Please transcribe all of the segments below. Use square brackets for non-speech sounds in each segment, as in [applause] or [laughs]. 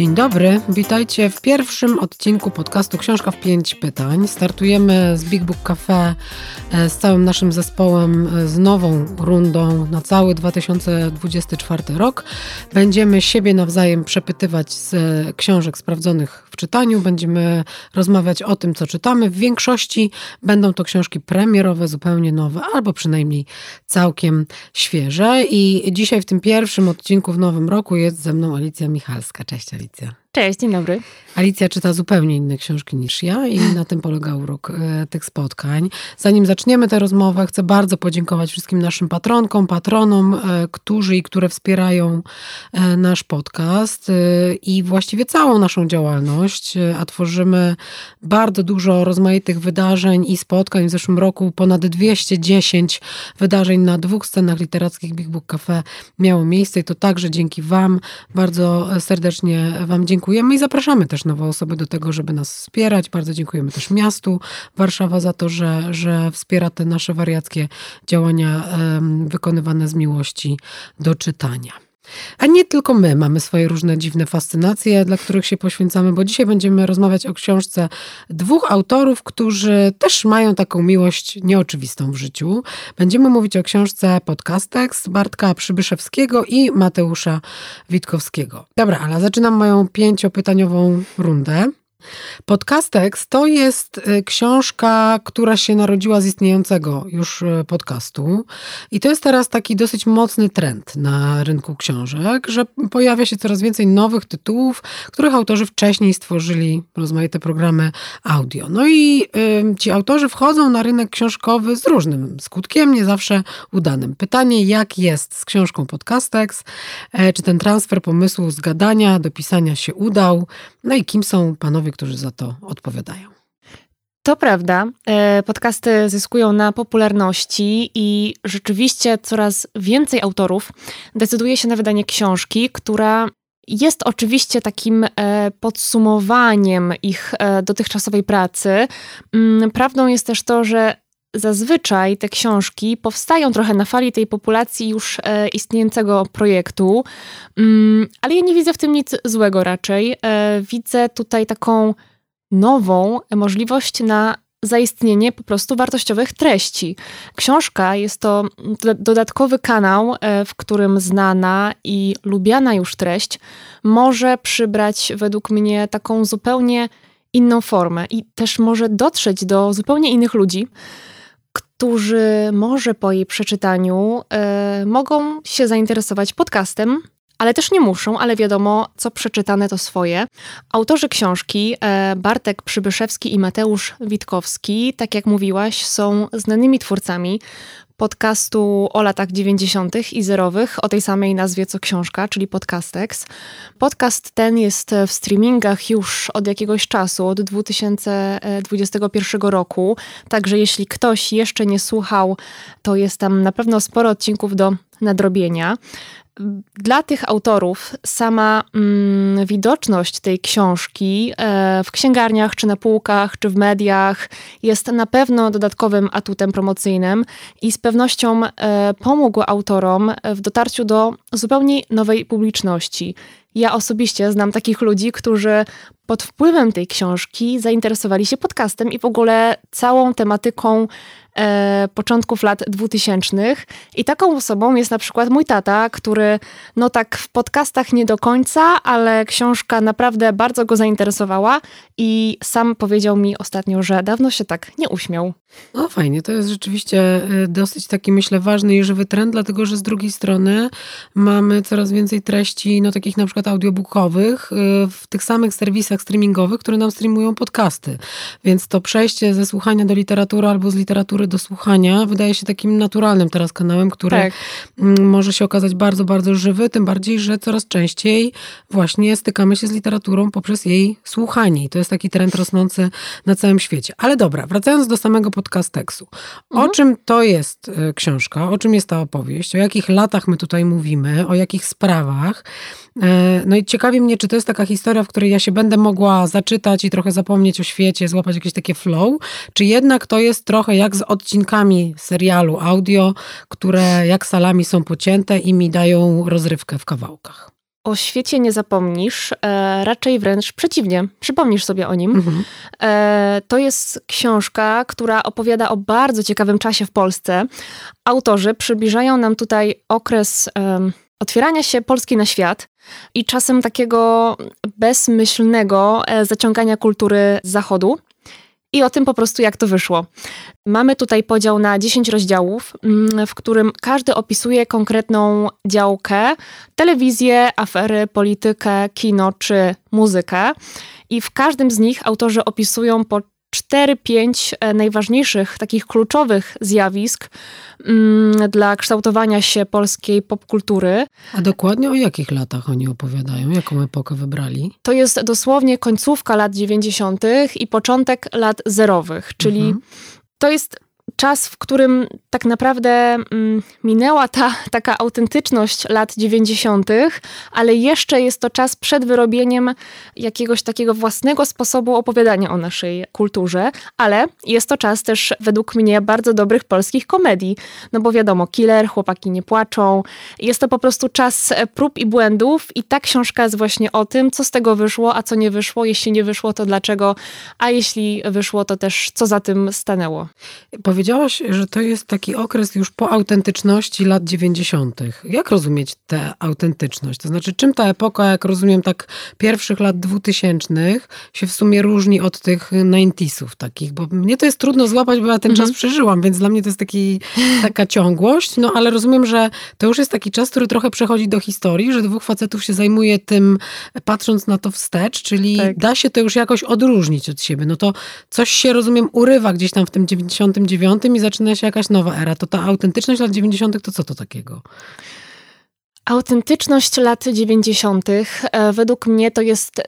Dzień dobry, witajcie w pierwszym odcinku podcastu Książka w pięć pytań. Startujemy z Big Book Cafe e, z całym naszym zespołem e, z nową rundą na cały 2024 rok. Będziemy siebie nawzajem przepytywać z książek sprawdzonych w czytaniu, będziemy rozmawiać o tym, co czytamy. W większości będą to książki premierowe, zupełnie nowe, albo przynajmniej całkiem świeże. I dzisiaj w tym pierwszym odcinku w nowym roku jest ze mną Alicja Michalska. Cześć Alicja. ветер. Cześć, dzień dobry. Alicja czyta zupełnie inne książki niż ja i na tym polega urok e, tych spotkań. Zanim zaczniemy tę rozmowę, chcę bardzo podziękować wszystkim naszym patronkom, patronom, e, którzy i które wspierają e, nasz podcast i właściwie całą naszą działalność, a tworzymy bardzo dużo rozmaitych wydarzeń i spotkań. W zeszłym roku ponad 210 wydarzeń na dwóch scenach literackich Big Book Cafe miało miejsce i to także dzięki Wam. Bardzo serdecznie Wam dziękujemy i zapraszamy też nowe osoby do tego, żeby nas wspierać. Bardzo dziękujemy też miastu Warszawa za to, że, że wspiera te nasze wariackie działania wykonywane z miłości do czytania. A nie tylko my mamy swoje różne dziwne fascynacje, dla których się poświęcamy, bo dzisiaj będziemy rozmawiać o książce dwóch autorów, którzy też mają taką miłość nieoczywistą w życiu. Będziemy mówić o książce Podcastex Bartka Przybyszewskiego i Mateusza Witkowskiego. Dobra, ale zaczynam moją pięciopytaniową rundę. Podcastex to jest y, książka, która się narodziła z istniejącego już y, podcastu. I to jest teraz taki dosyć mocny trend na rynku książek, że pojawia się coraz więcej nowych tytułów, których autorzy wcześniej stworzyli rozmaite programy audio. No i y, ci autorzy wchodzą na rynek książkowy z różnym skutkiem, nie zawsze udanym. Pytanie, jak jest z książką Podcastex? E, czy ten transfer pomysłu z gadania do pisania się udał? No i kim są panowie którzy za to odpowiadają. To prawda. E, podcasty zyskują na popularności i rzeczywiście coraz więcej autorów decyduje się na wydanie książki, która jest oczywiście takim e, podsumowaniem ich e, dotychczasowej pracy. Mm, prawdą jest też to, że zazwyczaj te książki powstają trochę na fali tej populacji już e, istniejącego projektu, mm, ale ja nie widzę w tym nic złego raczej. E, widzę tutaj taką nową możliwość na zaistnienie po prostu wartościowych treści. Książka jest to dodatkowy kanał, e, w którym znana i lubiana już treść może przybrać według mnie taką zupełnie inną formę i też może dotrzeć do zupełnie innych ludzi którzy może po jej przeczytaniu y, mogą się zainteresować podcastem, ale też nie muszą, ale wiadomo, co przeczytane to swoje. Autorzy książki e, Bartek Przybyszewski i Mateusz Witkowski, tak jak mówiłaś, są znanymi twórcami podcastu o latach 90. i zerowych o tej samej nazwie co książka, czyli Podcastex. Podcast ten jest w streamingach już od jakiegoś czasu, od 2021 roku, także jeśli ktoś jeszcze nie słuchał, to jest tam na pewno sporo odcinków do nadrobienia dla tych autorów sama mm, widoczność tej książki e, w księgarniach, czy na półkach, czy w mediach jest na pewno dodatkowym atutem promocyjnym i z pewnością e, pomógł autorom w dotarciu do zupełnie nowej publiczności. Ja osobiście znam takich ludzi, którzy pod wpływem tej książki zainteresowali się podcastem i w ogóle całą tematyką e, początków lat 2000. I taką osobą jest na przykład mój tata, który no tak w podcastach nie do końca, ale książka naprawdę bardzo go zainteresowała i sam powiedział mi ostatnio, że dawno się tak nie uśmiał. No fajnie, to jest rzeczywiście e, dosyć taki myślę ważny i żywy trend, dlatego że z drugiej strony mamy coraz więcej treści, no takich na przykład audiobookowych e, w tych samych serwisach streamingowych, które nam streamują podcasty. Więc to przejście ze słuchania do literatury albo z literatury do słuchania wydaje się takim naturalnym teraz kanałem, który tak. może się okazać bardzo, bardzo żywy, tym bardziej, że coraz częściej właśnie stykamy się z literaturą poprzez jej słuchanie. I to jest taki trend rosnący na całym świecie. Ale dobra, wracając do samego podcasteksu. O Mhm. czym to jest e, książka? O czym jest ta opowieść? O jakich latach my tutaj mówimy? O jakich sprawach? E, No i ciekawi mnie, czy to jest taka historia, w której ja się będę mogła zaczytać i trochę zapomnieć o świecie, złapać jakieś takie flow, czy jednak to jest trochę jak z odcinkami serialu audio, które jak salami są pocięte i mi dają rozrywkę w kawałkach. O świecie nie zapomnisz, e, raczej wręcz przeciwnie, przypomnisz sobie o nim. Mhm. E, to jest książka, która opowiada o bardzo ciekawym czasie w Polsce. Autorzy przybliżają nam tutaj okres em, otwierania się Polski na świat i czasem takiego bezmyślnego e, zaciągania kultury z zachodu. I o tym po prostu, jak to wyszło. Mamy tutaj podział na 10 rozdziałów, mm, w którym każdy opisuje konkretną działkę, telewizję, afery, politykę, kino czy muzykę. I w każdym z nich autorzy opisują po 4-5 e, najważniejszych, takich kluczowych zjawisk mm, dla kształtowania się polskiej popkultury. A dokładnie o jakich latach oni opowiadają? Jaką epokę wybrali? To jest dosłownie końcówka lat 90. i początek lat zerowych, czyli Mhm. to jest czas, w którym tak naprawdę mm, minęła ta taka autentyczność lat 90., ale jeszcze jest to czas przed wyrobieniem jakiegoś takiego własnego sposobu opowiadania o naszej kulturze, ale jest to czas też według mnie bardzo dobrych polskich komedii. No bo wiadomo, killer, chłopaki nie płaczą. Jest to po prostu czas e, prób i błędów i ta książka jest właśnie o tym, co z tego wyszło, a co nie wyszło. Jeśli nie wyszło, to dlaczego, a jeśli wyszło, to też co za tym stanęło. Powiedziałaś, że to jest taki okres już po autentyczności lat 90. Jak rozumieć tę autentyczność? To znaczy, czym ta epoka, jak rozumiem, tak pierwszych lat 2000 się w sumie różni od tych 90sów takich? Bo mnie to jest trudno złapać, bo ja ten Mhm. czas przeżyłam, więc dla mnie to jest taki, [laughs] taka ciągłość. No ale rozumiem, że to już jest taki czas, który trochę przechodzi do historii, że dwóch facetów się zajmuje tym, patrząc na to wstecz, czyli Tak. da się to już jakoś odróżnić od siebie. No to coś się, rozumiem, urywa gdzieś tam w tym 99 i zaczyna się jakaś nowa era. To ta autentyczność lat 90 to co to takiego? Autentyczność lat 90. e, według mnie to jest,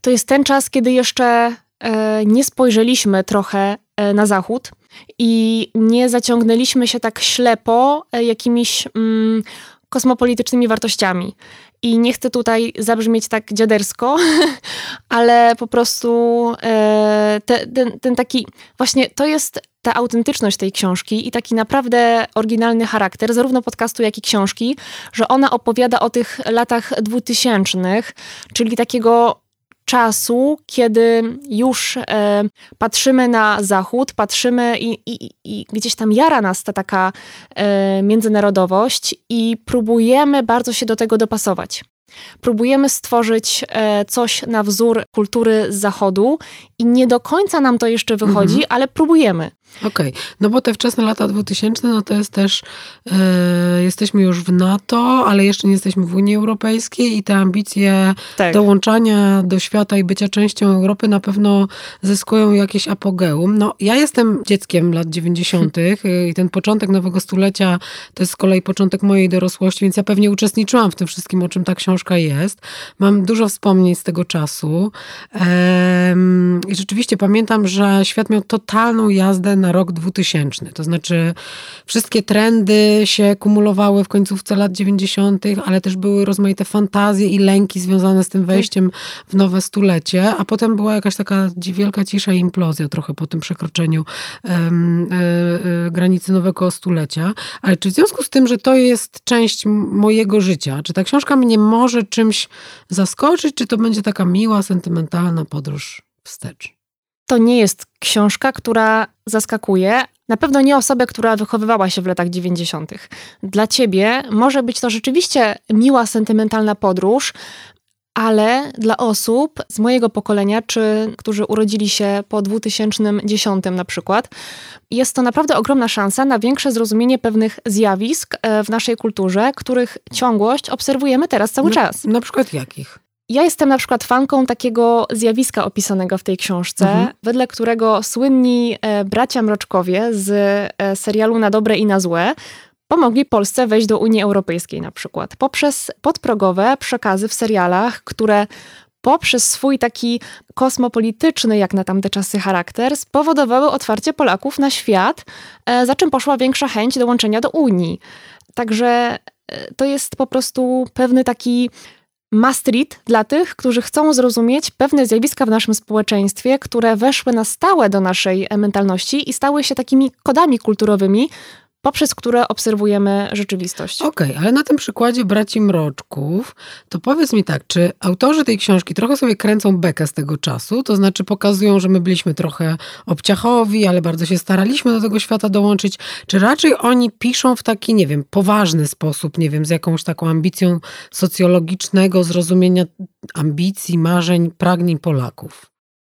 to jest ten czas, kiedy jeszcze e, nie spojrzeliśmy trochę e, na zachód i nie zaciągnęliśmy się tak ślepo jakimiś mm, kosmopolitycznymi wartościami. I nie chcę tutaj zabrzmieć tak dziadersko, [laughs] ale po prostu te, ten, ten taki, właśnie to jest ta autentyczność tej książki i taki naprawdę oryginalny charakter, zarówno podcastu, jak i książki, że ona opowiada o tych latach dwutysięcznych, czyli takiego czasu, kiedy już e, patrzymy na zachód, patrzymy i, i, i gdzieś tam jara nas ta taka e, międzynarodowość i próbujemy bardzo się do tego dopasować. Próbujemy stworzyć e, coś na wzór kultury z zachodu i nie do końca nam to jeszcze wychodzi, Mhm. ale próbujemy. Okej, no bo te wczesne lata 2000, no to jest też, e, jesteśmy już w NATO, ale jeszcze nie jesteśmy w Unii Europejskiej i te ambicje Tak. dołączania do świata i bycia częścią Europy na pewno zyskują jakieś apogeum. No, ja jestem dzieckiem lat 90. y, i ten początek nowego stulecia to jest z kolei początek mojej dorosłości, więc ja pewnie uczestniczyłam w tym wszystkim, o czym ta książka jest. Mam dużo wspomnień z tego czasu i rzeczywiście pamiętam, że świat miał totalną jazdę na rok 2000. To znaczy wszystkie trendy się kumulowały w końcówce lat 90., ale też były rozmaite fantazje i lęki związane z tym wejściem w nowe stulecie, a potem była jakaś taka wielka cisza i implozja trochę po tym przekroczeniu em, e, e, granicy nowego stulecia. Ale czy w związku z tym, że to jest część mojego życia, czy ta książka mnie może czymś zaskoczyć, czy to będzie taka miła, sentymentalna podróż wstecz? To nie jest książka, która zaskakuje. Na pewno nie osobę, która wychowywała się w latach 90. Dla ciebie może być to rzeczywiście miła, sentymentalna podróż, ale dla osób z mojego pokolenia, czy którzy urodzili się po 2010 na przykład, jest to naprawdę ogromna szansa na większe zrozumienie pewnych zjawisk e, w naszej kulturze, których ciągłość obserwujemy teraz cały No, czas. Na przykład jakich? Ja jestem na przykład fanką takiego zjawiska opisanego w tej książce, Mhm. wedle którego słynni e, bracia Mroczkowie z e, serialu Na dobre i na złe pomogli Polsce wejść do Unii Europejskiej na przykład poprzez podprogowe przekazy w serialach, które poprzez swój taki kosmopolityczny, jak na tamte czasy, charakter, spowodowały otwarcie Polaków na świat, e, za czym poszła większa chęć dołączenia do Unii. Także e, to jest po prostu pewny taki must-read dla tych, którzy chcą zrozumieć pewne zjawiska w naszym społeczeństwie, które weszły na stałe do naszej mentalności i stały się takimi kodami kulturowymi, poprzez które obserwujemy rzeczywistość. Okej, okay, ale na tym przykładzie braci Mroczków, to powiedz mi tak, czy autorzy tej książki trochę sobie kręcą bekę z tego czasu, to znaczy pokazują, że my byliśmy trochę obciachowi, ale bardzo się staraliśmy do tego świata dołączyć, czy raczej oni piszą w taki, nie wiem, poważny sposób, nie wiem, z jakąś taką ambicją socjologicznego zrozumienia ambicji, marzeń, pragnień Polaków?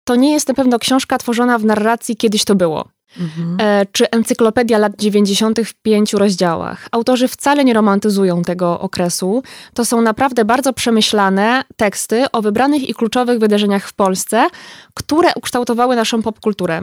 To nie jest na pewno książka tworzona w narracji kiedyś to było. Mhm. E, czy encyklopedia lat 90. w pięciu rozdziałach. Autorzy wcale nie romantyzują tego okresu. To są naprawdę bardzo przemyślane teksty o wybranych i kluczowych wydarzeniach w Polsce, które ukształtowały naszą popkulturę.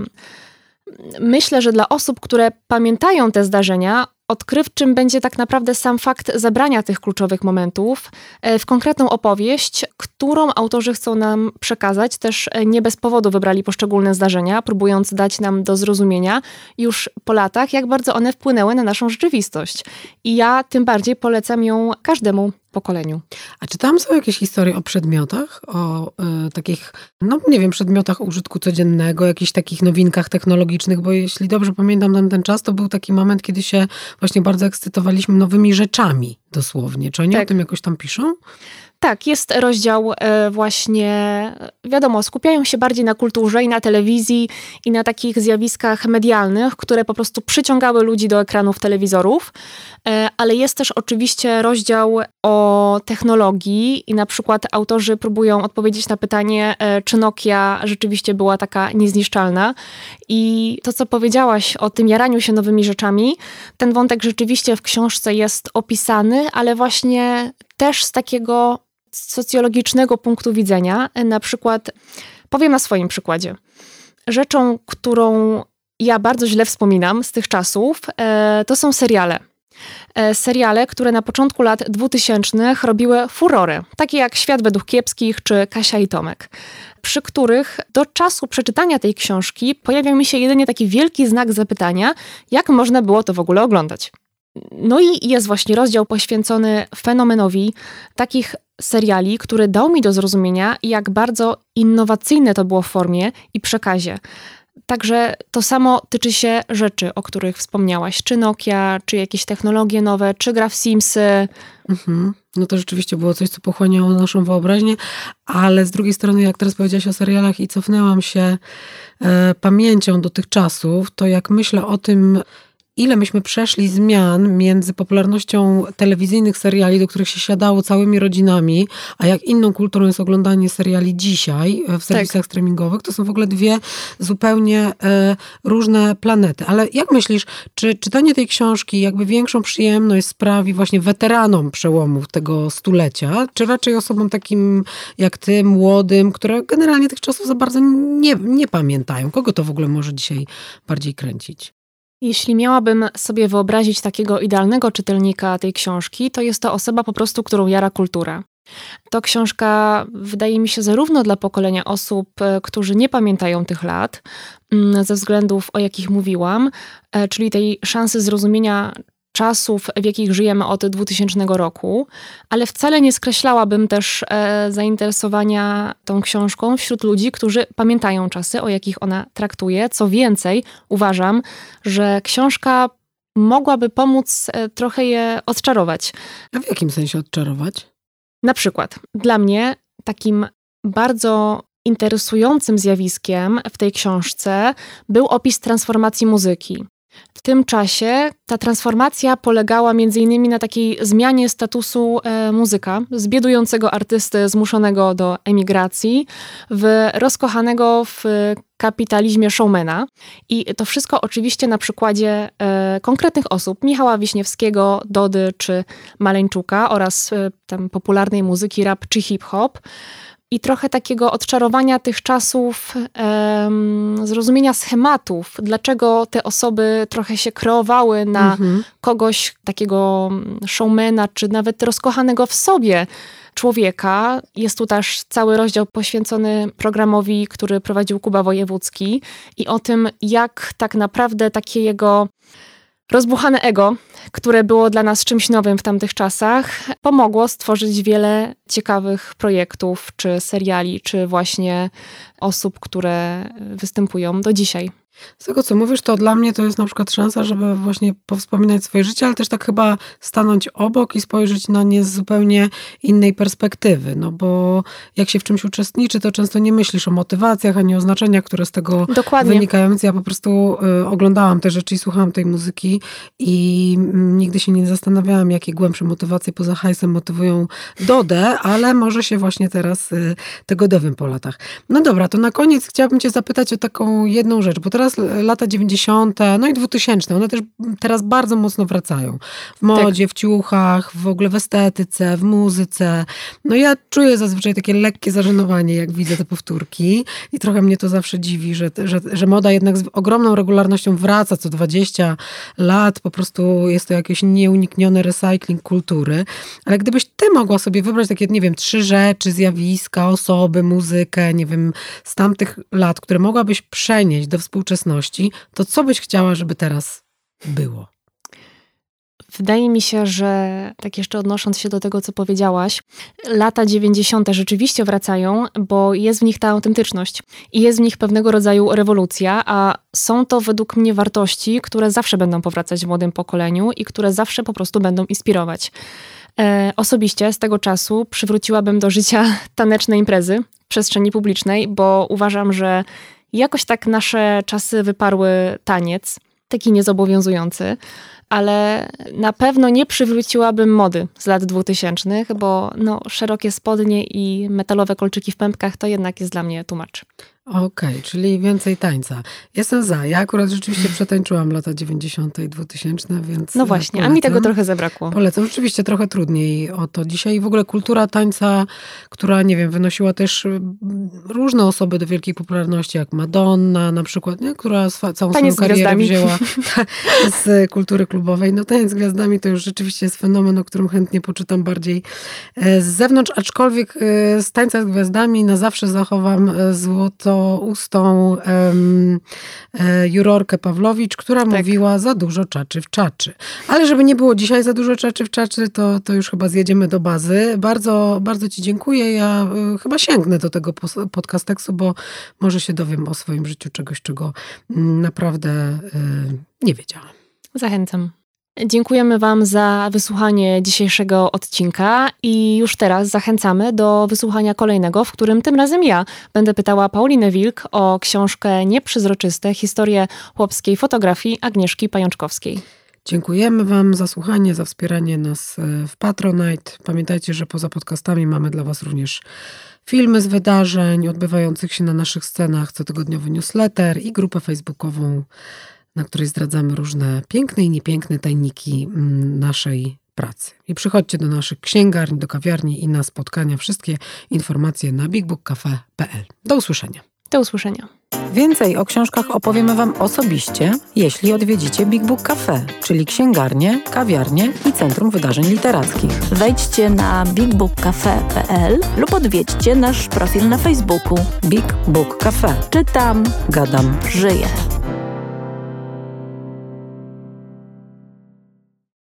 Myślę, że dla osób, które pamiętają te zdarzenia, odkrywczym będzie tak naprawdę sam fakt zabrania tych kluczowych momentów e, w konkretną opowieść, którą autorzy chcą nam przekazać. Też e, nie bez powodu wybrali poszczególne zdarzenia, próbując dać nam do zrozumienia już po latach, jak bardzo one wpłynęły na naszą rzeczywistość. I ja tym bardziej polecam ją każdemu pokoleniu. A czy tam są jakieś historie o przedmiotach, o y, takich, no nie wiem, przedmiotach użytku codziennego, jakichś takich nowinkach technologicznych, bo jeśli dobrze pamiętam tam ten czas, to był taki moment, kiedy się właśnie bardzo ekscytowaliśmy nowymi rzeczami dosłownie. Czy oni tak. o tym jakoś tam piszą? Tak, jest rozdział e, właśnie, wiadomo, skupiają się bardziej na kulturze i na telewizji i na takich zjawiskach medialnych, które po prostu przyciągały ludzi do ekranów telewizorów, e, ale jest też oczywiście rozdział o technologii i na przykład autorzy próbują odpowiedzieć na pytanie, e, czy Nokia rzeczywiście była taka niezniszczalna. I to, co powiedziałaś o tym jaraniu się nowymi rzeczami, ten wątek rzeczywiście w książce jest opisany, ale właśnie też z takiego socjologicznego punktu widzenia. Na przykład, powiem na swoim przykładzie. Rzeczą, którą ja bardzo źle wspominam z tych czasów, e, to są seriale. E, seriale, które na początku lat 2000 robiły furory, takie jak Świat według kiepskich czy Kasia i Tomek, przy których do czasu przeczytania tej książki pojawiał mi się jedynie taki wielki znak zapytania, jak można było to w ogóle oglądać. No i jest właśnie rozdział poświęcony fenomenowi takich seriali, który dał mi do zrozumienia, jak bardzo innowacyjne to było w formie i przekazie. Także to samo tyczy się rzeczy, o których wspomniałaś, czy Nokia, czy jakieś technologie nowe, czy gra w Simsy. Mhm. No to rzeczywiście było coś, co pochłaniało naszą wyobraźnię, ale z drugiej strony, jak teraz powiedziałaś o serialach i cofnęłam się e, pamięcią do tych czasów, to jak myślę o tym, ile myśmy przeszli zmian między popularnością telewizyjnych seriali, do których się siadało całymi rodzinami, a jak inną kulturą jest oglądanie seriali dzisiaj e, w serwisach tak. streamingowych, to są w ogóle dwie zupełnie e, różne planety. Ale jak myślisz, czy czytanie tej książki jakby większą przyjemność sprawi właśnie weteranom przełomów tego stulecia, czy raczej osobom takim jak ty, młodym, które generalnie tych czasów za bardzo nie, nie pamiętają? Kogo to w ogóle może dzisiaj bardziej kręcić? Jeśli miałabym sobie wyobrazić takiego idealnego czytelnika tej książki, to jest to osoba po prostu, którą jara kultura. To książka wydaje mi się zarówno dla pokolenia osób, e, którzy nie pamiętają tych lat, mm, ze względów, o jakich mówiłam, e, czyli tej szansy zrozumienia czasów, w jakich żyjemy od 2000 roku, ale wcale nie skreślałabym też e, zainteresowania tą książką wśród ludzi, którzy pamiętają czasy, o jakich ona traktuje. Co więcej, uważam, że książka mogłaby pomóc e, trochę je odczarować. A w jakim sensie odczarować? Na przykład, dla mnie takim bardzo interesującym zjawiskiem w tej książce był opis transformacji muzyki. W tym czasie ta transformacja polegała innymi na takiej zmianie statusu e, muzyka, z biedującego artysty zmuszonego do emigracji, w rozkochanego w kapitalizmie showmana. I to wszystko oczywiście na przykładzie e, konkretnych osób, Michała Wiśniewskiego, Dody czy Maleńczuka oraz e, tam popularnej muzyki rap czy hip-hop. I trochę takiego odczarowania tych czasów, um, zrozumienia schematów, dlaczego te osoby trochę się kreowały na mhm. kogoś takiego showmana, czy nawet rozkochanego w sobie człowieka. Jest tu też cały rozdział poświęcony programowi, który prowadził Kuba Wojewódzki i o tym, jak tak naprawdę takie jego rozbuchane ego, które było dla nas czymś nowym w tamtych czasach, pomogło stworzyć wiele ciekawych projektów, czy seriali, czy właśnie osób, które występują do dzisiaj. Z tego, co mówisz, to dla mnie to jest na przykład szansa, żeby właśnie powspominać swoje życie, ale też tak chyba stanąć obok i spojrzeć na nie z zupełnie innej perspektywy. No bo jak się w czymś uczestniczy, to często nie myślisz o motywacjach, ani o znaczeniach, które z tego Dokładnie. wynikają. Więc ja po prostu y, oglądałam te rzeczy i słuchałam tej muzyki i y, nigdy się nie zastanawiałam, jakie głębsze motywacje poza hajsem motywują Dodę, ale może się właśnie teraz y, tego dowiem po latach. No dobra, to na koniec chciałabym cię zapytać o taką jedną rzecz, bo teraz teraz lata 90., no i 2000, one też teraz bardzo mocno wracają. W modzie, tak. w ciuchach, w ogóle w estetyce, w muzyce. No ja czuję zazwyczaj takie lekkie zażenowanie, jak widzę te powtórki i trochę mnie to zawsze dziwi, że, że, że moda jednak z ogromną regularnością wraca co 20 lat, po prostu jest to jakiś nieunikniony recycling kultury. Ale gdybyś ty mogła sobie wybrać takie, nie wiem, trzy rzeczy, zjawiska, osoby, muzykę, nie wiem, z tamtych lat, które mogłabyś przenieść do współczesności obecności, to co byś chciała, żeby teraz było? Wydaje mi się, że tak jeszcze odnosząc się do tego, co powiedziałaś, lata 90. rzeczywiście wracają, bo jest w nich ta autentyczność i jest w nich pewnego rodzaju rewolucja, a są to według mnie wartości, które zawsze będą powracać w młodym pokoleniu i które zawsze po prostu będą inspirować. E, osobiście z tego czasu przywróciłabym do życia [laughs] taneczne imprezy w przestrzeni publicznej, bo uważam, że Jakoś tak nasze czasy wyparły taniec, taki niezobowiązujący, ale na pewno nie przywróciłabym mody z lat 2000, bo no, szerokie spodnie i metalowe kolczyki w pępkach to jednak jest dla mnie tłumacz. Okej, okay, czyli więcej tańca. Jestem za. Ja akurat rzeczywiście przetańczyłam lata 90. i 2000, więc. No właśnie, polecam. a mi tego trochę zabrakło. Polecam. Rzeczywiście trochę trudniej o to dzisiaj. W ogóle kultura tańca, która, nie wiem, wynosiła też mm, różne osoby do wielkiej popularności, jak Madonna na przykład, nie? która całą Taniec swoją karierę wzięła [laughs] [laughs] z kultury klubowej. No taniec z gwiazdami to już rzeczywiście jest fenomen, o którym chętnie poczytam bardziej e, z zewnątrz, aczkolwiek e, z tańca z gwiazdami na zawsze zachowam e, złoto ustą um, jurorkę Pawlowicz, która tak. mówiła za dużo czaczy w czaczy. Ale żeby nie było dzisiaj za dużo czaczy w czaczy, to, to już chyba zjedziemy do bazy. Bardzo, bardzo Ci dziękuję. Ja y, chyba sięgnę do tego podcasteksu, bo może się dowiem o swoim życiu czegoś, czego y, naprawdę y, nie wiedziałam. Zachęcam. Dziękujemy Wam za wysłuchanie dzisiejszego odcinka i już teraz zachęcamy do wysłuchania kolejnego, w którym tym razem ja będę pytała Paulinę Wilk o książkę Nieprzezroczyste historie chłopskiej fotografii Agnieszki Pajączkowskiej. Dziękujemy Wam za słuchanie, za wspieranie nas e, w Patronite. Pamiętajcie, że poza podcastami mamy dla Was również filmy z wydarzeń odbywających się na naszych scenach, cotygodniowy newsletter i grupę facebookową na której zdradzamy różne piękne i niepiękne tajniki mm, naszej pracy. I przychodźcie do naszych księgarni, do kawiarni i na spotkania. Wszystkie informacje na bigbookcafe.pl. Do usłyszenia. Do usłyszenia. Więcej o książkach opowiemy Wam osobiście, jeśli odwiedzicie Big Book Cafe, czyli księgarnię, kawiarnię i Centrum Wydarzeń Literackich. Wejdźcie na bigbookcafe.pl lub odwiedźcie nasz profil na Facebooku Big Book Cafe. Czytam, gadam, żyję.